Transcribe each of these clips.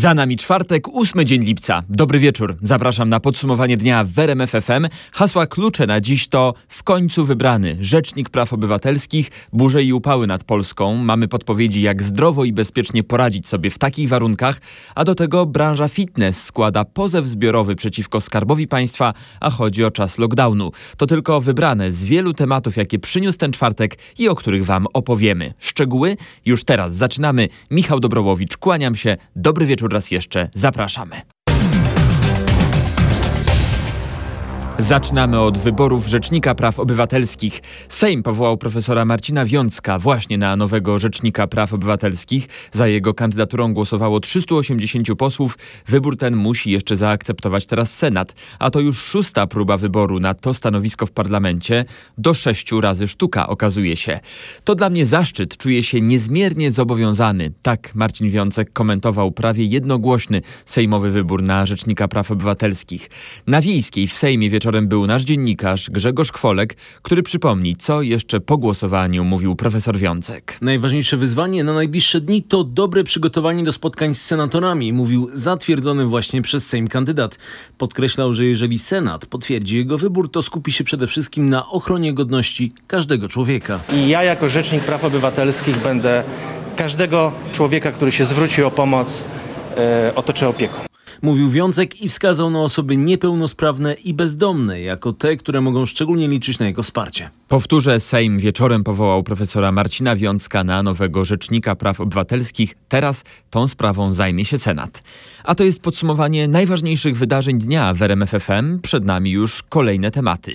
Za nami czwartek, ósmy dzień lipca. Dobry wieczór. Zapraszam na podsumowanie dnia w RMF FM. Hasła klucze na dziś to w końcu wybrany Rzecznik Praw Obywatelskich, burze i upały nad Polską. Mamy podpowiedzi, jak zdrowo i bezpiecznie poradzić sobie w takich warunkach, a do tego branża fitness składa pozew zbiorowy przeciwko Skarbowi Państwa, a chodzi o czas lockdownu. To tylko wybrane z wielu tematów, jakie przyniósł ten czwartek i o których Wam opowiemy. Szczegóły już teraz zaczynamy. Michał Dobrołowicz, kłaniam się. Dobry wieczór raz jeszcze zapraszamy. Zaczynamy od wyborów Rzecznika Praw Obywatelskich. Sejm powołał profesora Marcina Wiącka właśnie na nowego Rzecznika Praw Obywatelskich. Za jego kandydaturą głosowało 380 posłów. Wybór ten musi jeszcze zaakceptować teraz Senat, a to już szósta próba wyboru na to stanowisko w parlamencie. Do sześciu razy sztuka okazuje się. To dla mnie zaszczyt, czuję się niezmiernie zobowiązany. Tak Marcin Wiącek komentował prawie jednogłośny sejmowy wybór na Rzecznika Praw Obywatelskich. Na Wiejskiej w Sejmie wieczorem wieczorem był nasz dziennikarz Grzegorz Kwolek, który przypomni, co jeszcze po głosowaniu mówił profesor Wiącek. Najważniejsze wyzwanie na najbliższe dni to dobre przygotowanie do spotkań z senatorami, mówił zatwierdzony właśnie przez Sejm kandydat. Podkreślał, że jeżeli Senat potwierdzi jego wybór, to skupi się przede wszystkim na ochronie godności każdego człowieka. I ja jako Rzecznik Praw Obywatelskich będę każdego człowieka, który się zwróci o pomoc, e, otoczę opieką. Mówił Wiącek i wskazał na osoby niepełnosprawne i bezdomne jako te, które mogą szczególnie liczyć na jego wsparcie. Powtórzę, Sejm wieczorem powołał profesora Marcina Wiącka na nowego Rzecznika Praw Obywatelskich. Teraz tą sprawą zajmie się Senat. A to jest podsumowanie najważniejszych wydarzeń dnia w RMFFM. Przed nami już kolejne tematy.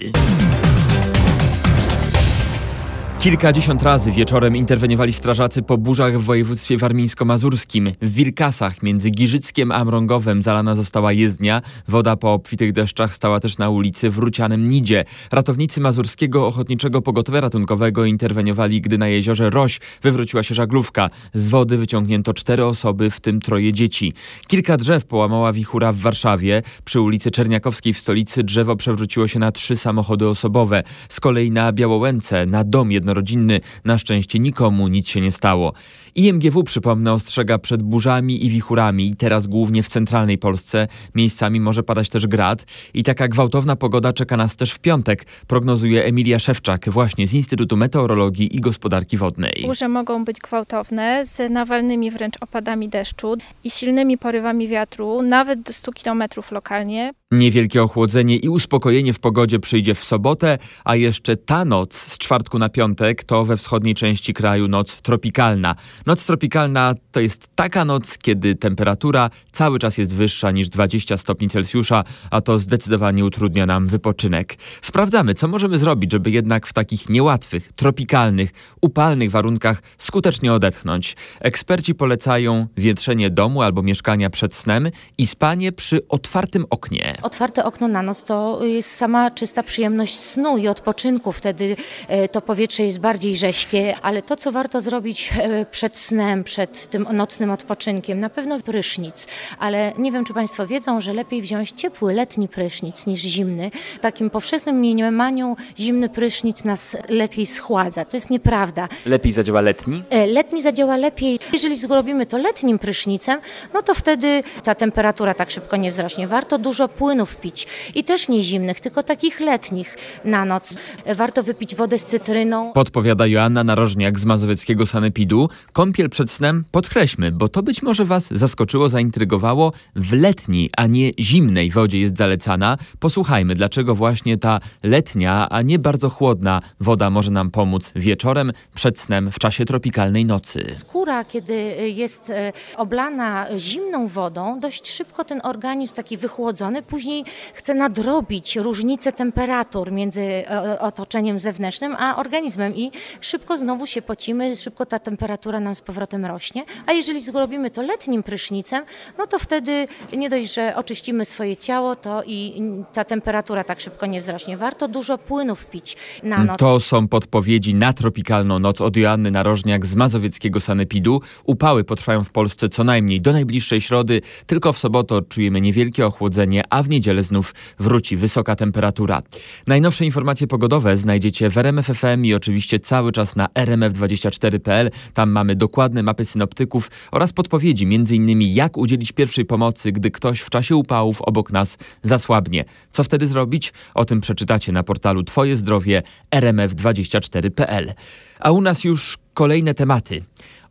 Kilkadziesiąt razy wieczorem interweniowali strażacy po burzach w województwie warmińsko-mazurskim. W Wilkasach między Giżyckiem a Mrągowem zalana została jezdnia. Woda po obfitych deszczach stała też na ulicy w Rucianym Nidzie. Ratownicy Mazurskiego Ochotniczego Pogotowia Ratunkowego interweniowali, gdy na jeziorze Roś wywróciła się żaglówka. Z wody wyciągnięto cztery osoby, w tym troje dzieci. Kilka drzew połamała wichura w Warszawie. Przy ulicy Czerniakowskiej w stolicy drzewo przewróciło się na trzy samochody osobowe. Z kolei na Białołęce, na dom jednorodzinny rodzinny. Na szczęście nikomu nic się nie stało. IMGW, przypomnę, ostrzega przed burzami i wichurami. Teraz głównie w centralnej Polsce. Miejscami może padać też grad. I taka gwałtowna pogoda czeka nas też w piątek, prognozuje Emilia Szewczak właśnie z Instytutu Meteorologii i Gospodarki Wodnej. Burze mogą być gwałtowne z nawalnymi wręcz opadami deszczu i silnymi porywami wiatru, nawet do 100 km lokalnie. Niewielkie ochłodzenie i uspokojenie w pogodzie przyjdzie w sobotę, a jeszcze ta noc z czwartku na piątek to we wschodniej części kraju noc tropikalna. Noc tropikalna to jest taka noc, kiedy temperatura cały czas jest wyższa niż 20 stopni Celsjusza, a to zdecydowanie utrudnia nam wypoczynek. Sprawdzamy, co możemy zrobić, żeby jednak w takich niełatwych, tropikalnych, upalnych warunkach skutecznie odetchnąć. Eksperci polecają wietrzenie domu albo mieszkania przed snem i spanie przy otwartym oknie. Otwarte okno na noc to jest sama czysta przyjemność snu i odpoczynku. Wtedy e, to powietrze jest bardziej rześkie, ale to, co warto zrobić e, przed snem, przed tym nocnym odpoczynkiem, na pewno prysznic. Ale nie wiem, czy Państwo wiedzą, że lepiej wziąć ciepły, letni prysznic niż zimny. W takim powszechnym mniemaniu zimny prysznic nas lepiej schładza. To jest nieprawda. Lepiej zadziała letni? E, letni zadziała lepiej. Jeżeli zrobimy to letnim prysznicem, no to wtedy ta temperatura tak szybko nie wzrośnie. Warto dużo płynu płynów pić i też nie zimnych, tylko takich letnich na noc. Warto wypić wodę z cytryną. Podpowiada Joanna Narożniak z mazowieckiego Sanepidu. Kąpiel przed snem podkreślmy, bo to być może Was zaskoczyło, zaintrygowało. W letniej, a nie zimnej wodzie jest zalecana. Posłuchajmy, dlaczego właśnie ta letnia, a nie bardzo chłodna woda może nam pomóc wieczorem, przed snem, w czasie tropikalnej nocy. Skóra, kiedy jest e, oblana zimną wodą, dość szybko ten organizm taki wychłodzony później chce nadrobić różnicę temperatur między otoczeniem zewnętrznym a organizmem i szybko znowu się pocimy, szybko ta temperatura nam z powrotem rośnie. A jeżeli zrobimy to letnim prysznicem, no to wtedy nie dość, że oczyścimy swoje ciało, to i ta temperatura tak szybko nie wzrośnie. Warto dużo płynów pić na noc. To są podpowiedzi na tropikalną noc od Joanny Narożniak z mazowieckiego sanepidu. Upały potrwają w Polsce co najmniej do najbliższej środy. Tylko w sobotę odczujemy niewielkie ochłodzenie, a w niedzielę znów wróci wysoka temperatura. Najnowsze informacje pogodowe znajdziecie w RMFFM i oczywiście cały czas na rmf24.pl. Tam mamy dokładne mapy synoptyków oraz podpowiedzi, m.in. jak udzielić pierwszej pomocy, gdy ktoś w czasie upałów obok nas zasłabnie. Co wtedy zrobić? O tym przeczytacie na portalu Twoje zdrowie rmf24.pl. A u nas już kolejne tematy.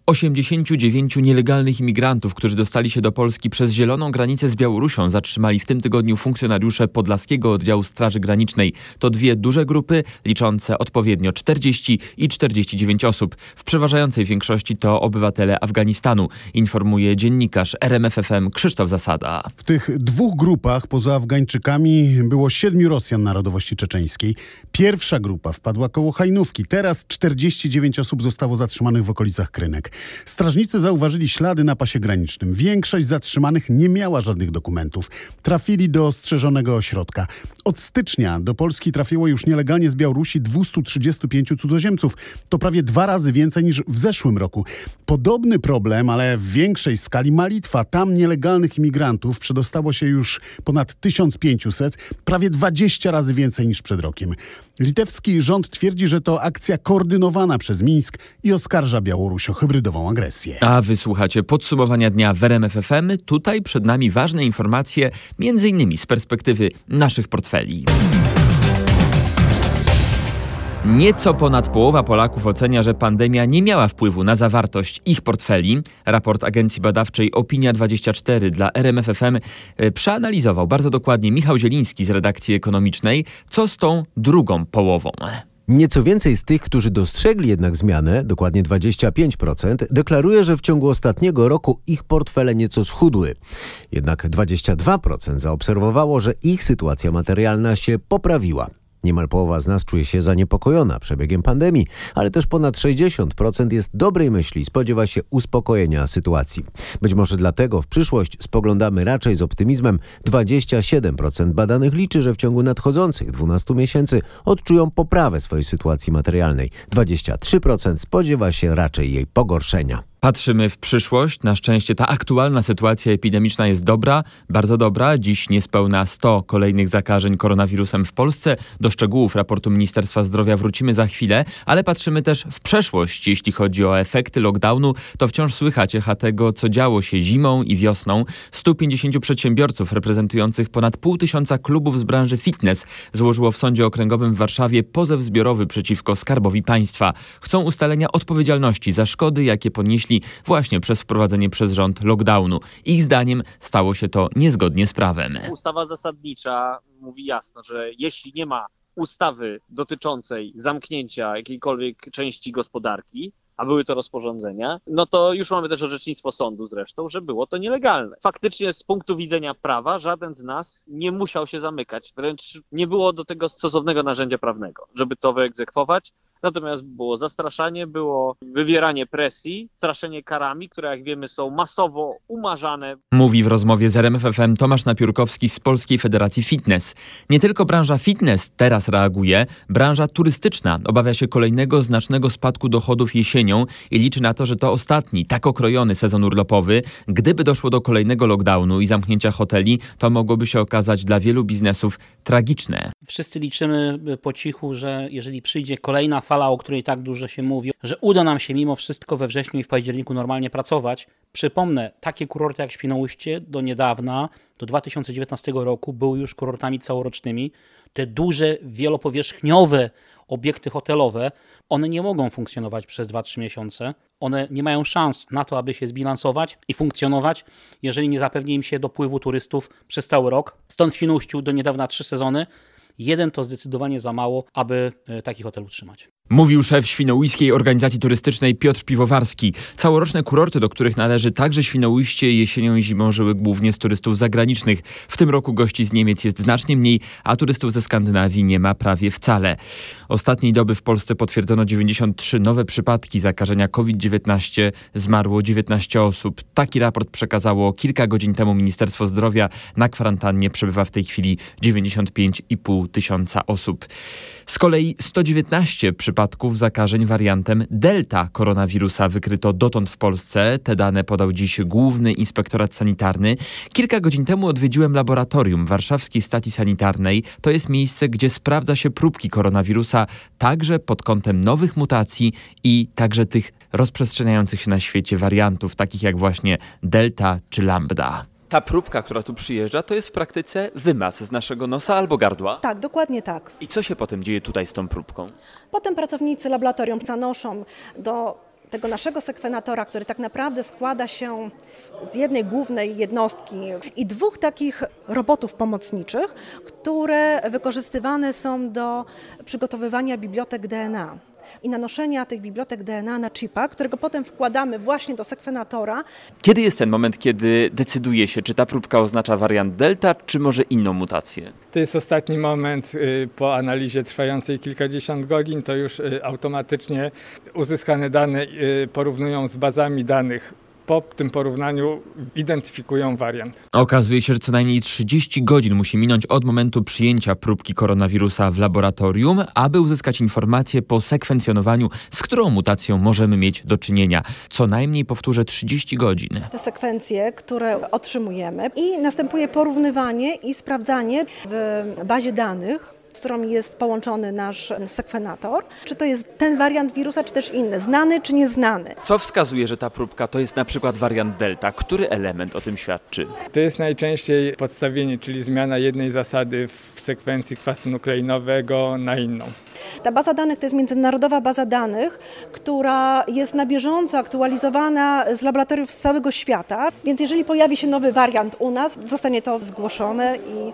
89 nielegalnych imigrantów, którzy dostali się do Polski przez zieloną granicę z Białorusią, zatrzymali w tym tygodniu funkcjonariusze Podlaskiego Oddziału Straży Granicznej. To dwie duże grupy, liczące odpowiednio 40 i 49 osób. W przeważającej większości to obywatele Afganistanu, informuje dziennikarz RMFFM Krzysztof Zasada. W tych dwóch grupach poza Afgańczykami było siedmiu Rosjan narodowości czeczeńskiej. Pierwsza grupa wpadła koło Hajnówki. Teraz 49 osób zostało zatrzymanych w okolicach Krynek. Strażnicy zauważyli ślady na pasie granicznym. Większość zatrzymanych nie miała żadnych dokumentów. Trafili do ostrzeżonego ośrodka. Od stycznia do Polski trafiło już nielegalnie z Białorusi 235 cudzoziemców. To prawie dwa razy więcej niż w zeszłym roku. Podobny problem, ale w większej skali ma Litwa. Tam nielegalnych imigrantów przedostało się już ponad 1500, prawie 20 razy więcej niż przed rokiem. Litewski rząd twierdzi, że to akcja koordynowana przez Mińsk i oskarża Białoruś o hybrydową agresję. A wysłuchacie podsumowania dnia w RMF FM. Tutaj przed nami ważne informacje, innymi z perspektywy naszych portfeli. Nieco ponad połowa Polaków ocenia, że pandemia nie miała wpływu na zawartość ich portfeli. Raport agencji badawczej Opinia24 dla RMFFM e, przeanalizował bardzo dokładnie Michał Zieliński z redakcji ekonomicznej, co z tą drugą połową. Nieco więcej z tych, którzy dostrzegli jednak zmianę, dokładnie 25%, deklaruje, że w ciągu ostatniego roku ich portfele nieco schudły. Jednak 22% zaobserwowało, że ich sytuacja materialna się poprawiła. Niemal połowa z nas czuje się zaniepokojona przebiegiem pandemii, ale też ponad 60% jest dobrej myśli spodziewa się uspokojenia sytuacji. Być może dlatego w przyszłość spoglądamy raczej z optymizmem. 27% badanych liczy, że w ciągu nadchodzących 12 miesięcy odczują poprawę swojej sytuacji materialnej. 23% spodziewa się raczej jej pogorszenia. Patrzymy w przyszłość. Na szczęście ta aktualna sytuacja epidemiczna jest dobra, bardzo dobra. Dziś niespełna 100 kolejnych zakażeń koronawirusem w Polsce. Do szczegółów raportu Ministerstwa Zdrowia wrócimy za chwilę, ale patrzymy też w przeszłość. Jeśli chodzi o efekty lockdownu, to wciąż słychać echa tego, co działo się zimą i wiosną. 150 przedsiębiorców reprezentujących ponad pół tysiąca klubów z branży fitness złożyło w Sądzie Okręgowym w Warszawie pozew zbiorowy przeciwko Skarbowi Państwa. Chcą ustalenia odpowiedzialności za szkody, jakie ponieśli właśnie przez wprowadzenie przez rząd lockdownu. Ich zdaniem stało się to niezgodnie z prawem. Ustawa zasadnicza mówi jasno, że jeśli nie ma ustawy dotyczącej zamknięcia jakiejkolwiek części gospodarki, a były to rozporządzenia, no to już mamy też orzecznictwo sądu zresztą, że było to nielegalne. Faktycznie z punktu widzenia prawa żaden z nas nie musiał się zamykać, wręcz nie było do tego stosownego narzędzia prawnego, żeby to wyegzekwować. Natomiast było zastraszanie, było wywieranie presji, straszenie karami, które jak wiemy są masowo umarzane. Mówi w rozmowie z RMFFM Tomasz Napiórkowski z Polskiej Federacji Fitness. Nie tylko branża fitness teraz reaguje, branża turystyczna obawia się kolejnego znacznego spadku dochodów jesienią i liczy na to, że to ostatni, tak okrojony sezon urlopowy. Gdyby doszło do kolejnego lockdownu i zamknięcia hoteli, to mogłoby się okazać dla wielu biznesów tragiczne. Wszyscy liczymy po cichu, że jeżeli przyjdzie kolejna fala, o której tak dużo się mówi, że uda nam się mimo wszystko we wrześniu i w październiku normalnie pracować. Przypomnę, takie kurorty jak Świnoujście do niedawna, do 2019 roku, były już kurortami całorocznymi. Te duże, wielopowierzchniowe obiekty hotelowe, one nie mogą funkcjonować przez 2-3 miesiące. One nie mają szans na to, aby się zbilansować i funkcjonować, jeżeli nie zapewni im się dopływu turystów przez cały rok. Stąd w Świnoujściu do niedawna trzy sezony. Jeden to zdecydowanie za mało, aby taki hotel utrzymać. Mówił szef Świnoujskiej Organizacji Turystycznej Piotr Piwowarski. Całoroczne kurorty, do których należy także Świnoujście, jesienią i zimą żyły głównie z turystów zagranicznych. W tym roku gości z Niemiec jest znacznie mniej, a turystów ze Skandynawii nie ma prawie wcale. Ostatniej doby w Polsce potwierdzono 93 nowe przypadki zakażenia COVID-19. Zmarło 19 osób. Taki raport przekazało kilka godzin temu Ministerstwo Zdrowia. Na kwarantannie przebywa w tej chwili 95,5 tysiąca osób. Z kolei 119 przypadków zakażeń wariantem Delta koronawirusa wykryto dotąd w Polsce. Te dane podał dziś Główny Inspektorat Sanitarny. Kilka godzin temu odwiedziłem laboratorium Warszawskiej Stacji Sanitarnej. To jest miejsce, gdzie sprawdza się próbki koronawirusa także pod kątem nowych mutacji i także tych rozprzestrzeniających się na świecie wariantów, takich jak właśnie Delta czy Lambda. Ta próbka, która tu przyjeżdża, to jest w praktyce wymaz z naszego nosa albo gardła. Tak, dokładnie tak. I co się potem dzieje tutaj z tą próbką? Potem pracownicy laboratorium zanoszą do tego naszego sekwenatora, który tak naprawdę składa się z jednej głównej jednostki i dwóch takich robotów pomocniczych, które wykorzystywane są do przygotowywania bibliotek DNA i nanoszenia tych bibliotek DNA na chipa, którego potem wkładamy właśnie do sekwenatora. Kiedy jest ten moment, kiedy decyduje się, czy ta próbka oznacza wariant delta, czy może inną mutację? To jest ostatni moment y, po analizie trwającej kilkadziesiąt godzin, to już y, automatycznie uzyskane dane y, porównują z bazami danych po tym porównaniu identyfikują wariant. Okazuje się, że co najmniej 30 godzin musi minąć od momentu przyjęcia próbki koronawirusa w laboratorium, aby uzyskać informację po sekwencjonowaniu, z którą mutacją możemy mieć do czynienia. Co najmniej, powtórzę, 30 godzin. Te sekwencje, które otrzymujemy i następuje porównywanie i sprawdzanie w bazie danych z którą jest połączony nasz sekwenator. Czy to jest ten wariant wirusa, czy też inny, znany czy nieznany. Co wskazuje, że ta próbka to jest na przykład wariant delta? Który element o tym świadczy? To jest najczęściej podstawienie, czyli zmiana jednej zasady w sekwencji kwasu nukleinowego na inną. Ta baza danych to jest międzynarodowa baza danych, która jest na bieżąco aktualizowana z laboratoriów z całego świata, więc jeżeli pojawi się nowy wariant u nas, zostanie to zgłoszone i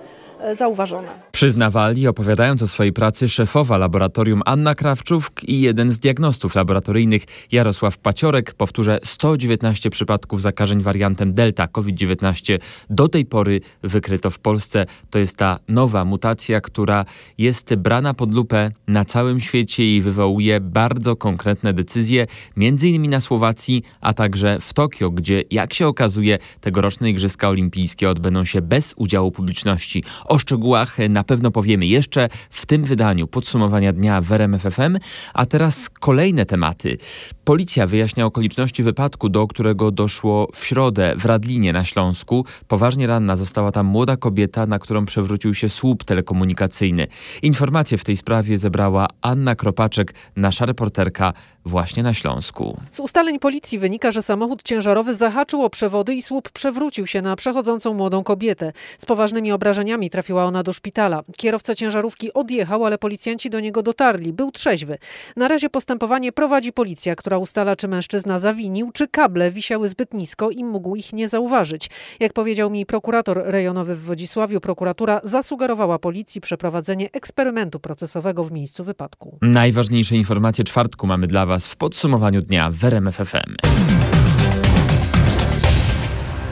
zauważone. Przyznawali, opowiadając o swojej pracy, szefowa laboratorium Anna Krawczuk i jeden z diagnostów laboratoryjnych Jarosław Paciorek. Powtórzę, 119 przypadków zakażeń wariantem Delta COVID-19 do tej pory wykryto w Polsce. To jest ta nowa mutacja, która jest brana pod lupę na całym świecie i wywołuje bardzo konkretne decyzje, między innymi na Słowacji, a także w Tokio, gdzie, jak się okazuje, tegoroczne Igrzyska Olimpijskie odbędą się bez udziału publiczności. O szczegółach na pewno powiemy jeszcze w tym wydaniu podsumowania dnia w RMFFM, a teraz kolejne tematy. Policja wyjaśnia okoliczności wypadku, do którego doszło w środę w Radlinie na Śląsku. Poważnie ranna została tam młoda kobieta, na którą przewrócił się słup telekomunikacyjny. Informacje w tej sprawie zebrała Anna Kropaczek, nasza reporterka właśnie na Śląsku. Z ustaleń policji wynika, że samochód ciężarowy zahaczył o przewody i słup przewrócił się na przechodzącą młodą kobietę. Z poważnymi obrażeniami trafiła ona do szpitala. Kierowca ciężarówki odjechał, ale policjanci do niego dotarli. Był trzeźwy. Na razie postępowanie prowadzi policja, która ustala, czy mężczyzna zawinił, czy kable wisiały zbyt nisko i mógł ich nie zauważyć. Jak powiedział mi prokurator rejonowy w Wodzisławiu, prokuratura zasugerowała policji przeprowadzenie eksperymentu procesowego w miejscu wypadku. Najważniejsze informacje czwartku mamy dla Was w podsumowaniu dnia w RMF FM.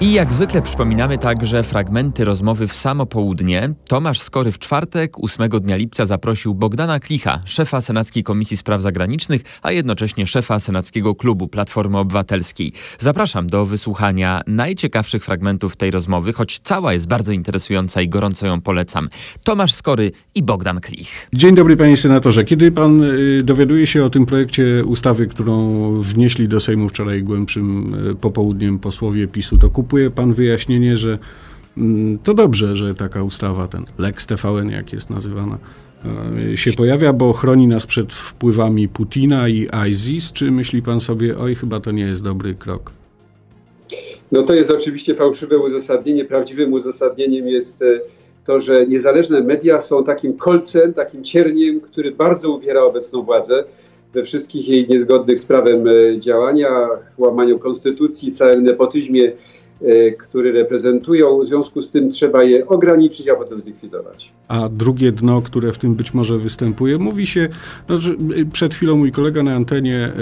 I jak zwykle przypominamy także fragmenty rozmowy w samo południe. Tomasz Skory w czwartek, 8 dnia lipca zaprosił Bogdana Klicha, szefa Senackiej Komisji Spraw Zagranicznych, a jednocześnie szefa Senackiego Klubu Platformy Obywatelskiej. Zapraszam do wysłuchania najciekawszych fragmentów tej rozmowy, choć cała jest bardzo interesująca i gorąco ją polecam. Tomasz Skory i Bogdan Klich. Dzień dobry panie senatorze. Kiedy pan y, dowiaduje się o tym projekcie ustawy, którą wnieśli do Sejmu wczoraj głębszym y, popołudniem posłowie PiSu, to kup kupuje pan wyjaśnienie, że mm, to dobrze, że taka ustawa, ten Lex TVN, jak jest nazywana, e, się pojawia, bo chroni nas przed wpływami Putina i ISIS. Czy myśli pan sobie, oj, chyba to nie jest dobry krok? No to jest oczywiście fałszywe uzasadnienie. Prawdziwym uzasadnieniem jest e, to, że niezależne media są takim kolcem, takim cierniem, który bardzo uwiera obecną władzę we wszystkich jej niezgodnych z prawem e, działaniach, łamaniu konstytucji, całym nepotyzmie który reprezentują. W związku z tym trzeba je ograniczyć, a potem zlikwidować. A drugie dno, które w tym być może występuje, mówi się, że przed chwilą mój kolega na antenie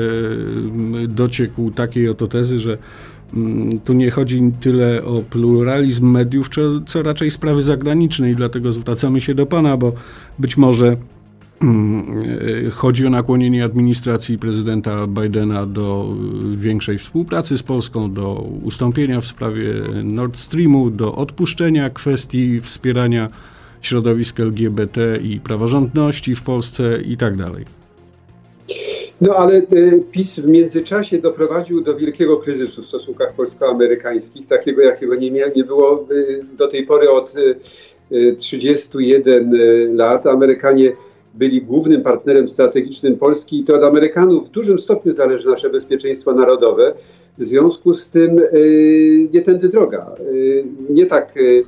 y, dociekł takiej oto tezy, że mm, tu nie chodzi tyle o pluralizm mediów, co, raczej sprawy zagraniczne i dlatego zwracamy się do Pana, bo być może chodzi o nakłonienie administracji prezydenta Bidena do e, większej współpracy z Polską, do ustąpienia w sprawie Nord Streamu, do odpuszczenia kwestii wspierania środowisk LGBT i praworządności w Polsce i tak. No ale e, PiS w międzyczasie doprowadził do wielkiego kryzysu w stosunkach polsko-amerykańskich, takiego jakiego nie, nie było do tej pory od 31 lat. Amerykanie byli głównym partnerem strategicznym Polski i to od Amerykanów w dużym stopniu zależy nasze bezpieczeństwo narodowe. W związku z tym y, nie tędy droga. Y, nie tak y,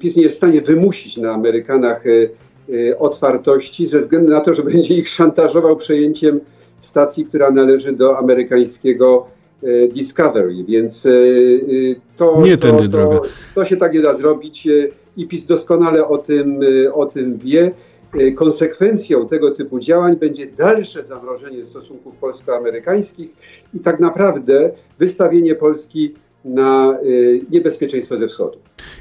PiS nie jest w stanie wymusić na Amerykanach otwartości ze względu na to, że będzie ich szantażował przejęciem stacji, która należy do amerykańskiego Discovery, więc to, nie to, tędy to, droga. to się tak nie da zrobić i PiS doskonale o tym, o tym wie. Y, konsekwencją tego typu działań będzie dalsze zamrożenie stosunków polsko-amerykańskich i tak naprawdę wystawienie Polski na y, niebezpieczeństwo ze wschodu.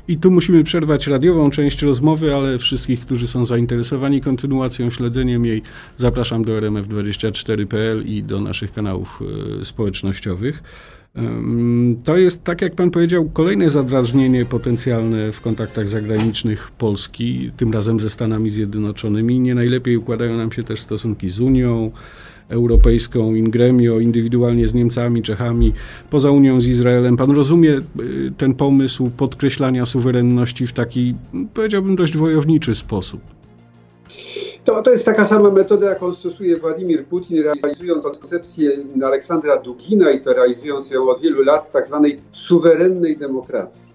I tu musimy przerwać radiową część rozmowy, ale wszystkich, którzy są zainteresowani kontynuacją, śledzeniem jej, zapraszam do rmf24.pl i do naszych kanałów y, społecznościowych. To jest, tak jak pan powiedział, kolejne zadrażnienie potencjalne w kontaktach zagranicznych Polski, tym razem ze Stanami Zjednoczonymi. Nie najlepiej układają nam się też stosunki z Unią Europejską, in indywidualnie z Niemcami, Czechami, poza Unią z Izraelem. Pan rozumie y, ten pomysł podkreślania suwerenności w taki, powiedziałbym, dość wojowniczy sposób? To, to jest taka sama metoda, jaką stosuje Władimir Putin, realizując koncepcję Aleksandra Dugina i to realizując ją od wielu lat, tak zwanej suwerennej demokracji.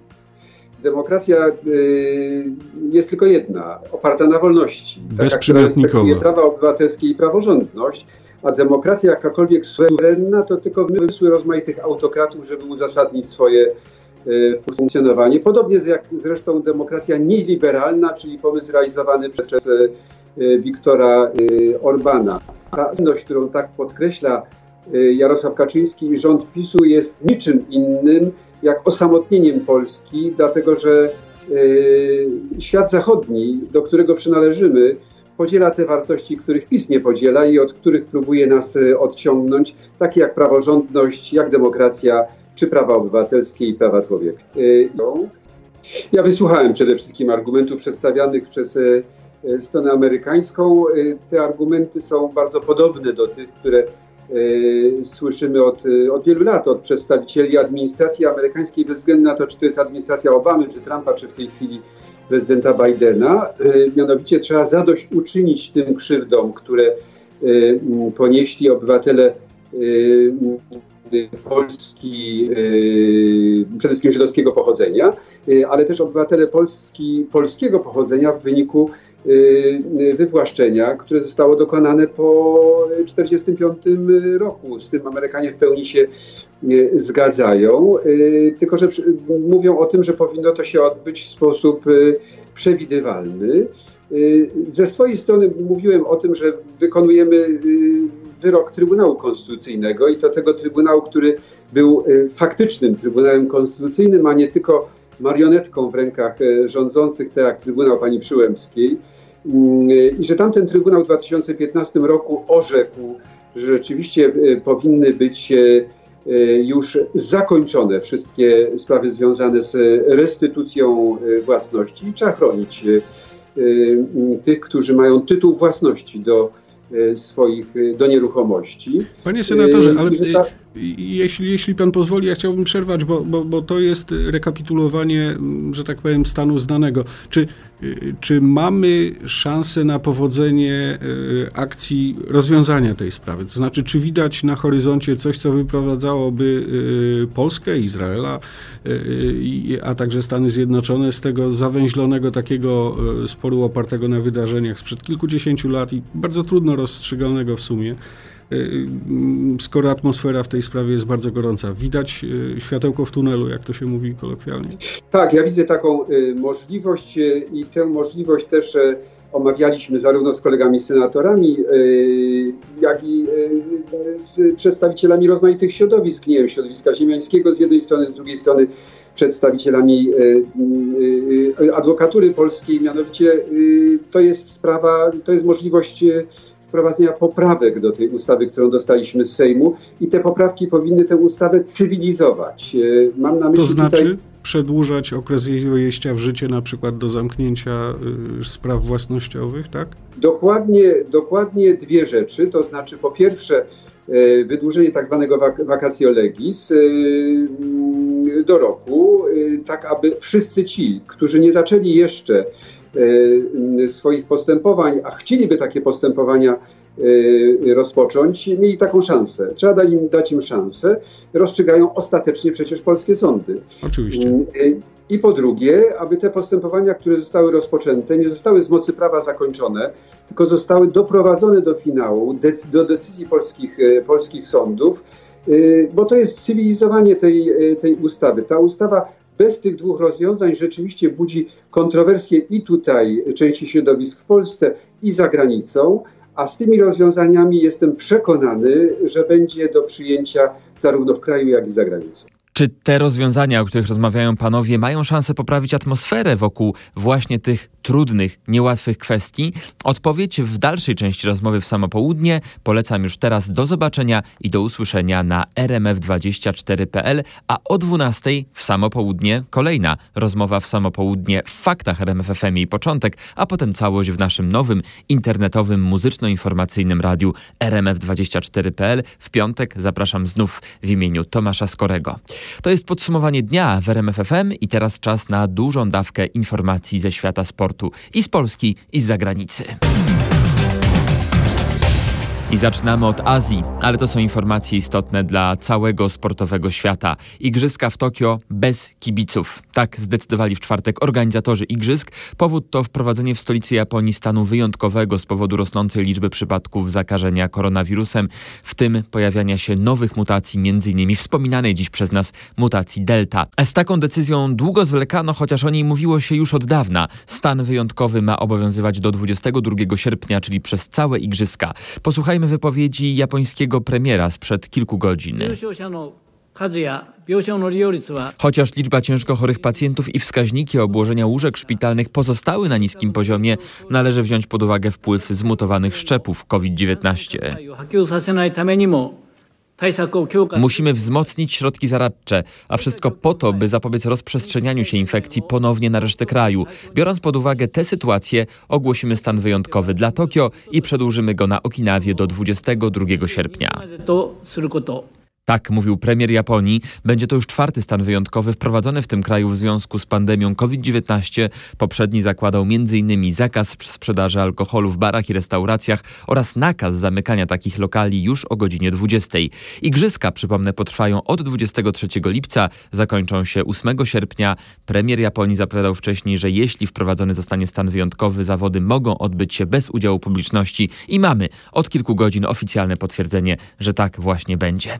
Demokracja y, jest tylko jedna, oparta na wolności. Taka, która respektuje prawa obywatelskie i praworządność, a demokracja jakakolwiek suwerenna to tylko wymysły rozmaitych autokratów, żeby uzasadnić swoje y, funkcjonowanie. Podobnie jak zresztą demokracja nieliberalna, czyli pomysł realizowany przez Y, Wiktora y, Orbana. Ta inność, którą tak podkreśla y, Jarosław Kaczyński i rząd PiSu jest niczym innym jak osamotnieniem Polski, dlatego że świat zachodni, do którego przynależymy, podziela te wartości, których PiS nie podziela i od których próbuje nas odciągnąć, takie jak praworządność, jak demokracja, czy prawa obywatelskie i prawa człowieka. Ja wysłuchałem przede wszystkim argumentów przedstawianych przez stronę amerykańską. E, te argumenty są bardzo podobne do tych, które e, słyszymy od, od wielu lat od przedstawicieli administracji amerykańskiej, bez względu na to, czy to jest administracja Obamy, czy Trumpa, czy w tej chwili prezydenta Bidena. Mianowicie trzeba zadośćuczynić tym krzywdom, które ponieśli obywatele Polski, przede wszystkim żydowskiego pochodzenia, ale też obywatele Polski, polskiego pochodzenia w wyniku Y, wywłaszczenia, które zostało dokonane po 1945 roku. Z tym Amerykanie w pełni się y, zgadzają, y, tylko że mówią o tym, że powinno to się odbyć w sposób przewidywalny. Ze swojej strony mówiłem o tym, że wykonujemy wyrok Trybunału Konstytucyjnego i to tego Trybunału, który był faktycznym Trybunałem Konstytucyjnym, a nie tylko marionetką w rękach rządzących, tak jak Trybunał Pani Przyłębskiej. I że tamten Trybunał w 2015 roku orzekł, że rzeczywiście powinny być już zakończone wszystkie sprawy związane z restytucją własności i trzeba chronić tych, którzy mają tytuł własności do swoich, do nieruchomości. Panie senatorze, ale. Jeśli, jeśli pan pozwoli, ja chciałbym przerwać, bo, bo, bo to jest rekapitulowanie, że tak powiem, stanu znanego. Czy czy mamy szansę na powodzenie e, akcji rozwiązania tej sprawy? To znaczy, czy widać na horyzoncie coś, co wyprowadzałoby e, Polskę, Izraela, e, a także Stany Zjednoczone z tego zawęźlonego takiego sporu opartego na wydarzeniach sprzed kilkudziesięciu lat i bardzo trudno rozstrzygalnego w sumie, skoro atmosfera w tej sprawie jest bardzo gorąca. Widać y, światełko w tunelu, jak to się mówi kolokwialnie. Tak, ja widzę taką y, możliwość y, i tę możliwość też y, omawialiśmy zarówno z kolegami senatorami, y, jak i y, z przedstawicielami rozmaitych środowisk, nie wiem, środowiska ziemiańskiego z jednej strony, z drugiej strony przedstawicielami y, y, y, adwokatury polskiej, mianowicie y, to jest sprawa, to jest możliwość y, wprowadzenia poprawek do tej ustawy, którą dostaliśmy z Sejmu i te poprawki powinny tę ustawę cywilizować. Y, Mam na myśli To znaczy tutaj... przedłużać okres jej wejścia w życie, na przykład do zamknięcia y, spraw własnościowych, tak? Dokładnie, dokładnie dwie rzeczy, to znaczy po pierwsze e, wydłużenie tak zwanego wak- vacatio legis e, mm, do roku, e, tak aby wszyscy ci, którzy nie zaczęli jeszcze e, swoich postępowań, a chcieliby takie postępowania e, rozpocząć, mieli taką szansę. Trzeba dać im, dać im szansę. Rozstrzygają ostatecznie przecież polskie sądy. Oczywiście. Mm, y, I po drugie, aby te postępowania, które zostały rozpoczęte, nie zostały z mocy prawa zakończone, tylko zostały doprowadzone do finału, do decyzji polskich, e, polskich sądów, bo to jest cywilizowanie tej, e, tej ustawy. Ta ustawa bez tych dwóch rozwiązań rzeczywiście budzi kontrowersje i tutaj części środowisk w Polsce, i za granicą. A z tymi rozwiązaniami jestem przekonany, że będzie do przyjęcia zarówno w kraju, jak i za granicą. Czy te rozwiązania, o których rozmawiają panowie, mają szansę poprawić atmosferę wokół właśnie tych trudnych, niełatwych kwestii? Odpowiedź w dalszej części rozmowy w samo południe. Polecam już teraz do zobaczenia i do usłyszenia na rmf24.pl, a o 12 w samo południe kolejna rozmowa w samo południe w faktach RMFFM i początek, a potem całość w naszym nowym internetowym muzyczno-informacyjnym radiu rmf24.pl. W piątek zapraszam znów w imieniu Tomasza Skorego. To jest podsumowanie dnia w RMFFM i teraz czas na dużą dawkę informacji ze świata sportu i z Polski i z zagranicy. I zaczynamy od Azji, ale to są informacje istotne dla całego sportowego świata. Igrzyska w Tokio bez kibiców. Tak zdecydowali w czwartek organizatorzy igrzysk. Powód to wprowadzenie w stolicy Japonii stanu wyjątkowego z powodu rosnącej liczby przypadków zakażenia koronawirusem, w tym pojawiania się nowych mutacji, m.in. wspominanej dziś przez nas mutacji Delta. Z taką decyzją długo zwlekano, chociaż o niej mówiło się już od dawna. Stan wyjątkowy ma obowiązywać do 22 sierpnia, czyli przez całe igrzyska. Posłuchajmy Posłuchajmy wypowiedzi japońskiego premiera sprzed kilku godzin. Chociaż liczba ciężko chorych pacjentów i wskaźniki obłożenia łóżek szpitalnych pozostały na niskim poziomie, należy wziąć pod uwagę wpływ zmutowanych szczepów COVID-19. Musimy wzmocnić środki zaradcze, a wszystko po to, by zapobiec rozprzestrzenianiu się infekcji ponownie na resztę kraju. Biorąc pod uwagę tę sytuację, ogłosimy stan wyjątkowy dla Tokio i przedłużymy go na Okinawie do 22 sierpnia. Tak mówił premier Japonii. Będzie to już czwarty stan wyjątkowy wprowadzony w tym kraju w związku z pandemią COVID-19. Poprzedni zakładał m.in. zakaz sprzedaży alkoholu w barach i restauracjach oraz nakaz zamykania takich lokali już o godzinie 20. Igrzyska, przypomnę, potrwają od 23 lipca, zakończą się 8 sierpnia. Premier Japonii zapowiadał wcześniej, że jeśli wprowadzony zostanie stan wyjątkowy, zawody mogą odbyć się bez udziału publiczności i mamy od kilku godzin oficjalne potwierdzenie, że tak właśnie będzie.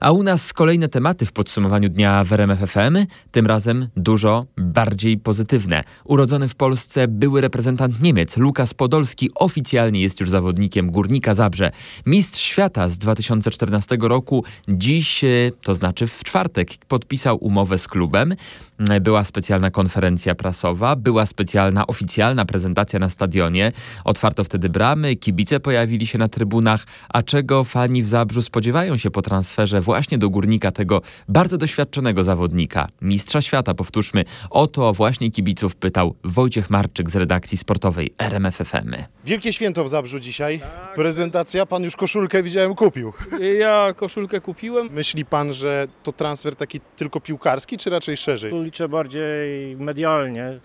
A u nas kolejne tematy w podsumowaniu dnia w RMF FM, tym razem dużo bardziej pozytywne. Urodzony w Polsce były reprezentant Niemiec, Lukas Podolski, oficjalnie jest już zawodnikiem Górnika Zabrze. Mistrz świata z 2014 roku, dziś, e, to znaczy w czwartek, podpisał umowę z klubem. Była specjalna konferencja prasowa, była specjalna oficjalna prezentacja na stadionie. Otwarto wtedy bramy, kibice pojawili się na trybunach, a czego fani w Zabrzu spodziewają się po transferze właśnie do Górnika tego bardzo doświadczonego zawodnika, mistrza świata, powtórzmy. O to właśnie kibiców pytał Wojciech Marczyk z redakcji sportowej RMF FM. Wielkie święto w Zabrzu dzisiaj. Prezentacja. Pan już koszulkę widziałem kupił. Ja koszulkę kupiłem. Myśli pan, że to transfer taki tylko piłkarski, czy raczej szerzej? Liczę bardziej medialnie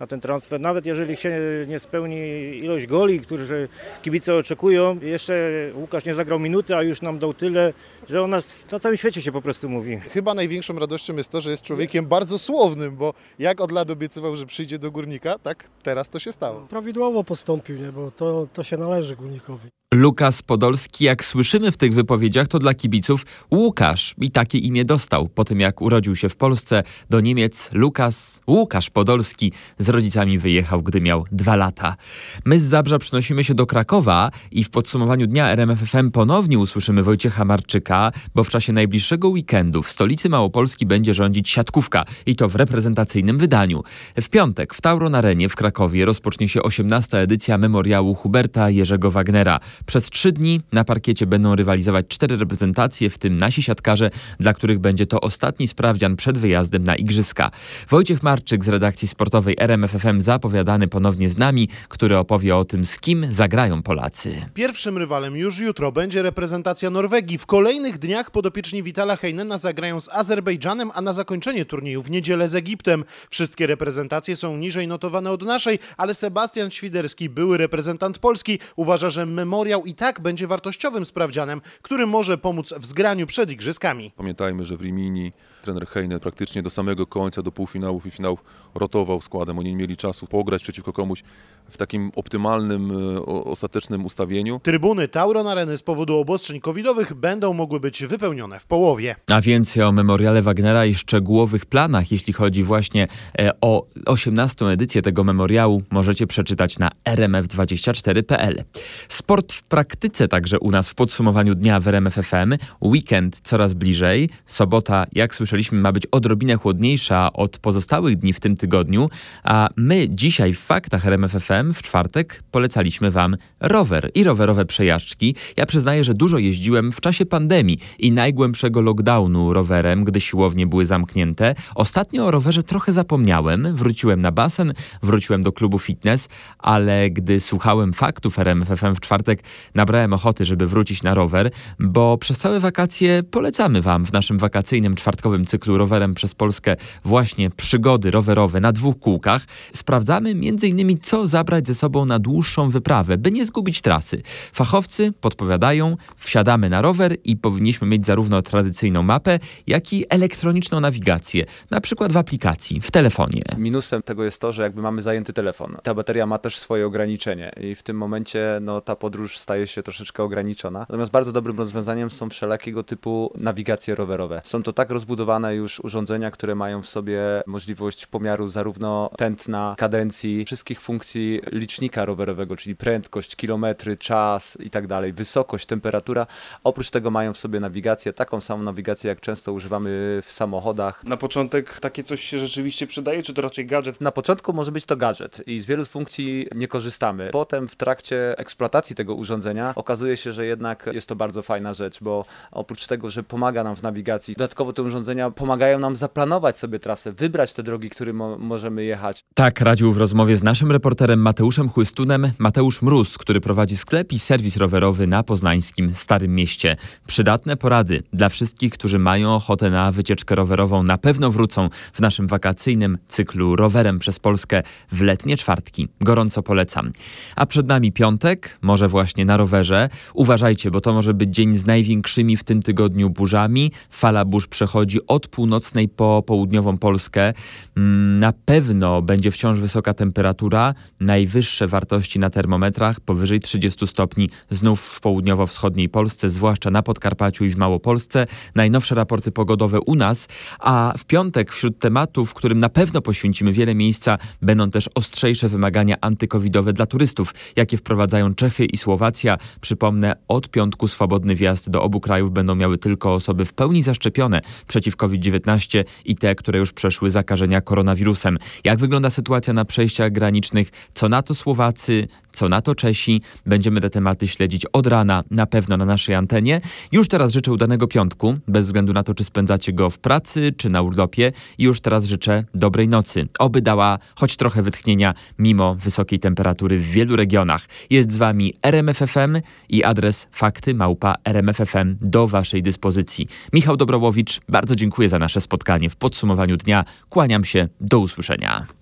na ten transfer. Nawet jeżeli się nie spełni ilość goli, którzy kibice oczekują. Jeszcze Łukasz nie zagrał minuty, a już nam dał tyle, że o nas na całym świecie się po prostu mówi. Chyba największą radością jest to, że jest człowiekiem bardzo słownym, bo jak od lat obiecywał, że przyjdzie do Górnika, tak teraz to się stało. Prawidłowo postąpił, nie? bo to, to się należy Górnikowi. Lukas Podolski, jak słyszymy w tych wypowiedziach, to dla kibiców Łukasz i takie imię dostał. Po tym jak urodził się w Polsce, do Niemiec Lukas Łukasz Podolski z rodzicami wyjechał, gdy miał dwa lata. My z Zabrza przynosimy się do Krakowa i w podsumowaniu dnia RMFFM ponownie usłyszymy Wojciecha Marczyka, bo w czasie najbliższego weekendu w stolicy Małopolski będzie rządzić siatkówka i to w reprezentacyjnym wydaniu. W piątek w Tauron Arenie w Krakowie rozpocznie się 18. edycja memoriału Huberta Jerzego Wagnera. Przez trzy dni na parkiecie będą rywalizować cztery reprezentacje, w tym nasi siatkarze, dla których będzie to ostatni sprawdzian przed wyjazdem na Igrzyska. Wojciech Marczyk z redakcji sportowej RMFFM zapowiadany ponownie z nami, który opowie o tym, z kim zagrają Polacy. Pierwszym rywalem już jutro będzie reprezentacja Norwegii. W kolejnych dniach podopieczni Vitala Heinena zagrają z Azerbejdżanem, a na zakończenie turnieju w niedzielę z Egiptem. Wszystkie reprezentacje są niżej notowane od naszej, ale Sebastian Świderski, były reprezentant Polski, uważa, że memoriał i tak będzie wartościowym sprawdzianem, który może pomóc w zgraniu przed igrzyskami. Pamiętajmy, że w Rimini trener Heine praktycznie do samego końca, do półfinałów i finałów rotował składem. Oni nie mieli czasu pograć przeciwko komuś w takim optymalnym, e, ostatecznym ustawieniu. Trybuny Tauron Areny z powodu obostrzeń covidowych będą mogły być wypełnione w połowie. A więcej o memoriale Wagnera i szczegółowych planach, jeśli chodzi właśnie e, o 18. edycję tego memoriału, możecie przeczytać na rmf24.pl. Sport w praktyce także u nas w podsumowaniu dnia w RMF FM. Weekend coraz bliżej. Sobota, jak słyszeliśmy, ma być odrobinę chłodniejsza od pozostałych dni w tym tygodniu, a my dzisiaj w faktach RMF FM w czwartek polecaliśmy wam rower i rowerowe przejażdżki. Ja przyznaję, że dużo jeździłem w czasie pandemii i najgłębszego lockdownu rowerem, gdy siłownie były zamknięte. Ostatnio o rowerze trochę zapomniałem. Wróciłem na basen, wróciłem do klubu fitness, ale gdy słuchałem faktów RMF FM w czwartek, nabrałem ochoty, żeby wrócić na rower, bo przez całe wakacje polecamy Wam w naszym wakacyjnym czwartkowym cyklu rowerem przez Polskę właśnie przygody rowerowe na dwóch kółkach. Sprawdzamy m.in. co zabrać ze sobą na dłuższą wyprawę, by nie zgubić trasy. Fachowcy podpowiadają, wsiadamy na rower i powinniśmy mieć zarówno tradycyjną mapę, jak i elektroniczną nawigację, na przykład w aplikacji, w telefonie. Minusem tego jest to, że jakby mamy zajęty telefon. Ta bateria ma też swoje ograniczenie i w tym momencie no, ta podróż staje się troszeczkę ograniczona. Natomiast bardzo dobrym rozwiązaniem są wszelakiego typu nawigacje rowerowe. Są to tak rozbudowane już urządzenia, które mają w sobie możliwość pomiaru zarówno tętna, kadencji, wszystkich funkcji licznika rowerowego, czyli prędkość, kilometry, czas i tak dalej, wysokość, temperatura. Oprócz tego mają w sobie nawigację, taką samą nawigację, jak często używamy w samochodach. Na początek takie coś się rzeczywiście przydaje, czy to raczej gadżet? Na początku może być to gadżet i z wielu funkcji nie korzystamy. Potem w trakcie eksploatacji tego urządzenia okazuje się, że jednak jest to bardzo fajna rzecz, bo oprócz tego, że pomaga nam w nawigacji, dodatkowo te urządzenia pomagają nam zaplanować sobie trasę, wybrać te drogi, którymi mo możemy jechać. Tak radził w rozmowie z naszym reporterem Mateuszem Chłystunem Mateusz Mróz, który prowadzi sklep i serwis rowerowy na poznańskim Starym Mieście. Przydatne porady dla wszystkich, którzy mają ochotę na wycieczkę rowerową, na pewno wrócą w naszym wakacyjnym cyklu rowerem przez Polskę w letnie czwartki. Gorąco polecam. A przed nami piątek, może właśnie na rowerze. Uważajcie, bo to może być dzień z największymi w tym tygodniu burzami. Fala burz przechodzi od północnej po południową Polskę. Mm, na pewno będzie wciąż wysoka temperatura, najwyższe wartości na termometrach, powyżej 30 stopni, znów w południowo-wschodniej Polsce, zwłaszcza na Podkarpaciu i w Małopolsce. Najnowsze raporty pogodowe u nas, a w piątek wśród tematów, którym na pewno poświęcimy wiele miejsca, będą też ostrzejsze wymagania antykowidowe dla turystów, jakie wprowadzają Czechy i Słowacja. Przypomnę, od piątku swobodny wjazd do obu krajów będą miały tylko osoby w pełni zaszczepione przeciw COVID-19 i te, które już przeszły zakażenia koronawirusem. Jak wygląda sytuacja na przejściach granicznych? Co na to Słowacy? Co na to Czesi? Będziemy te tematy śledzić od rana, na pewno na naszej antenie. Już teraz życzę udanego piątku, bez względu na to, czy spędzacie go w pracy, czy na urlopie. I już teraz życzę dobrej nocy. Oby dała choć trochę wytchnienia, mimo wysokiej temperatury w wielu regionach. Jest z wami RMFFM i adres fakty małpa RMFFM do waszej dyspozycji. Michał Dobrołowicz, bardzo dziękuję za nasze spotkanie w podsumowaniu dnia. Kłaniam się, do usłyszenia.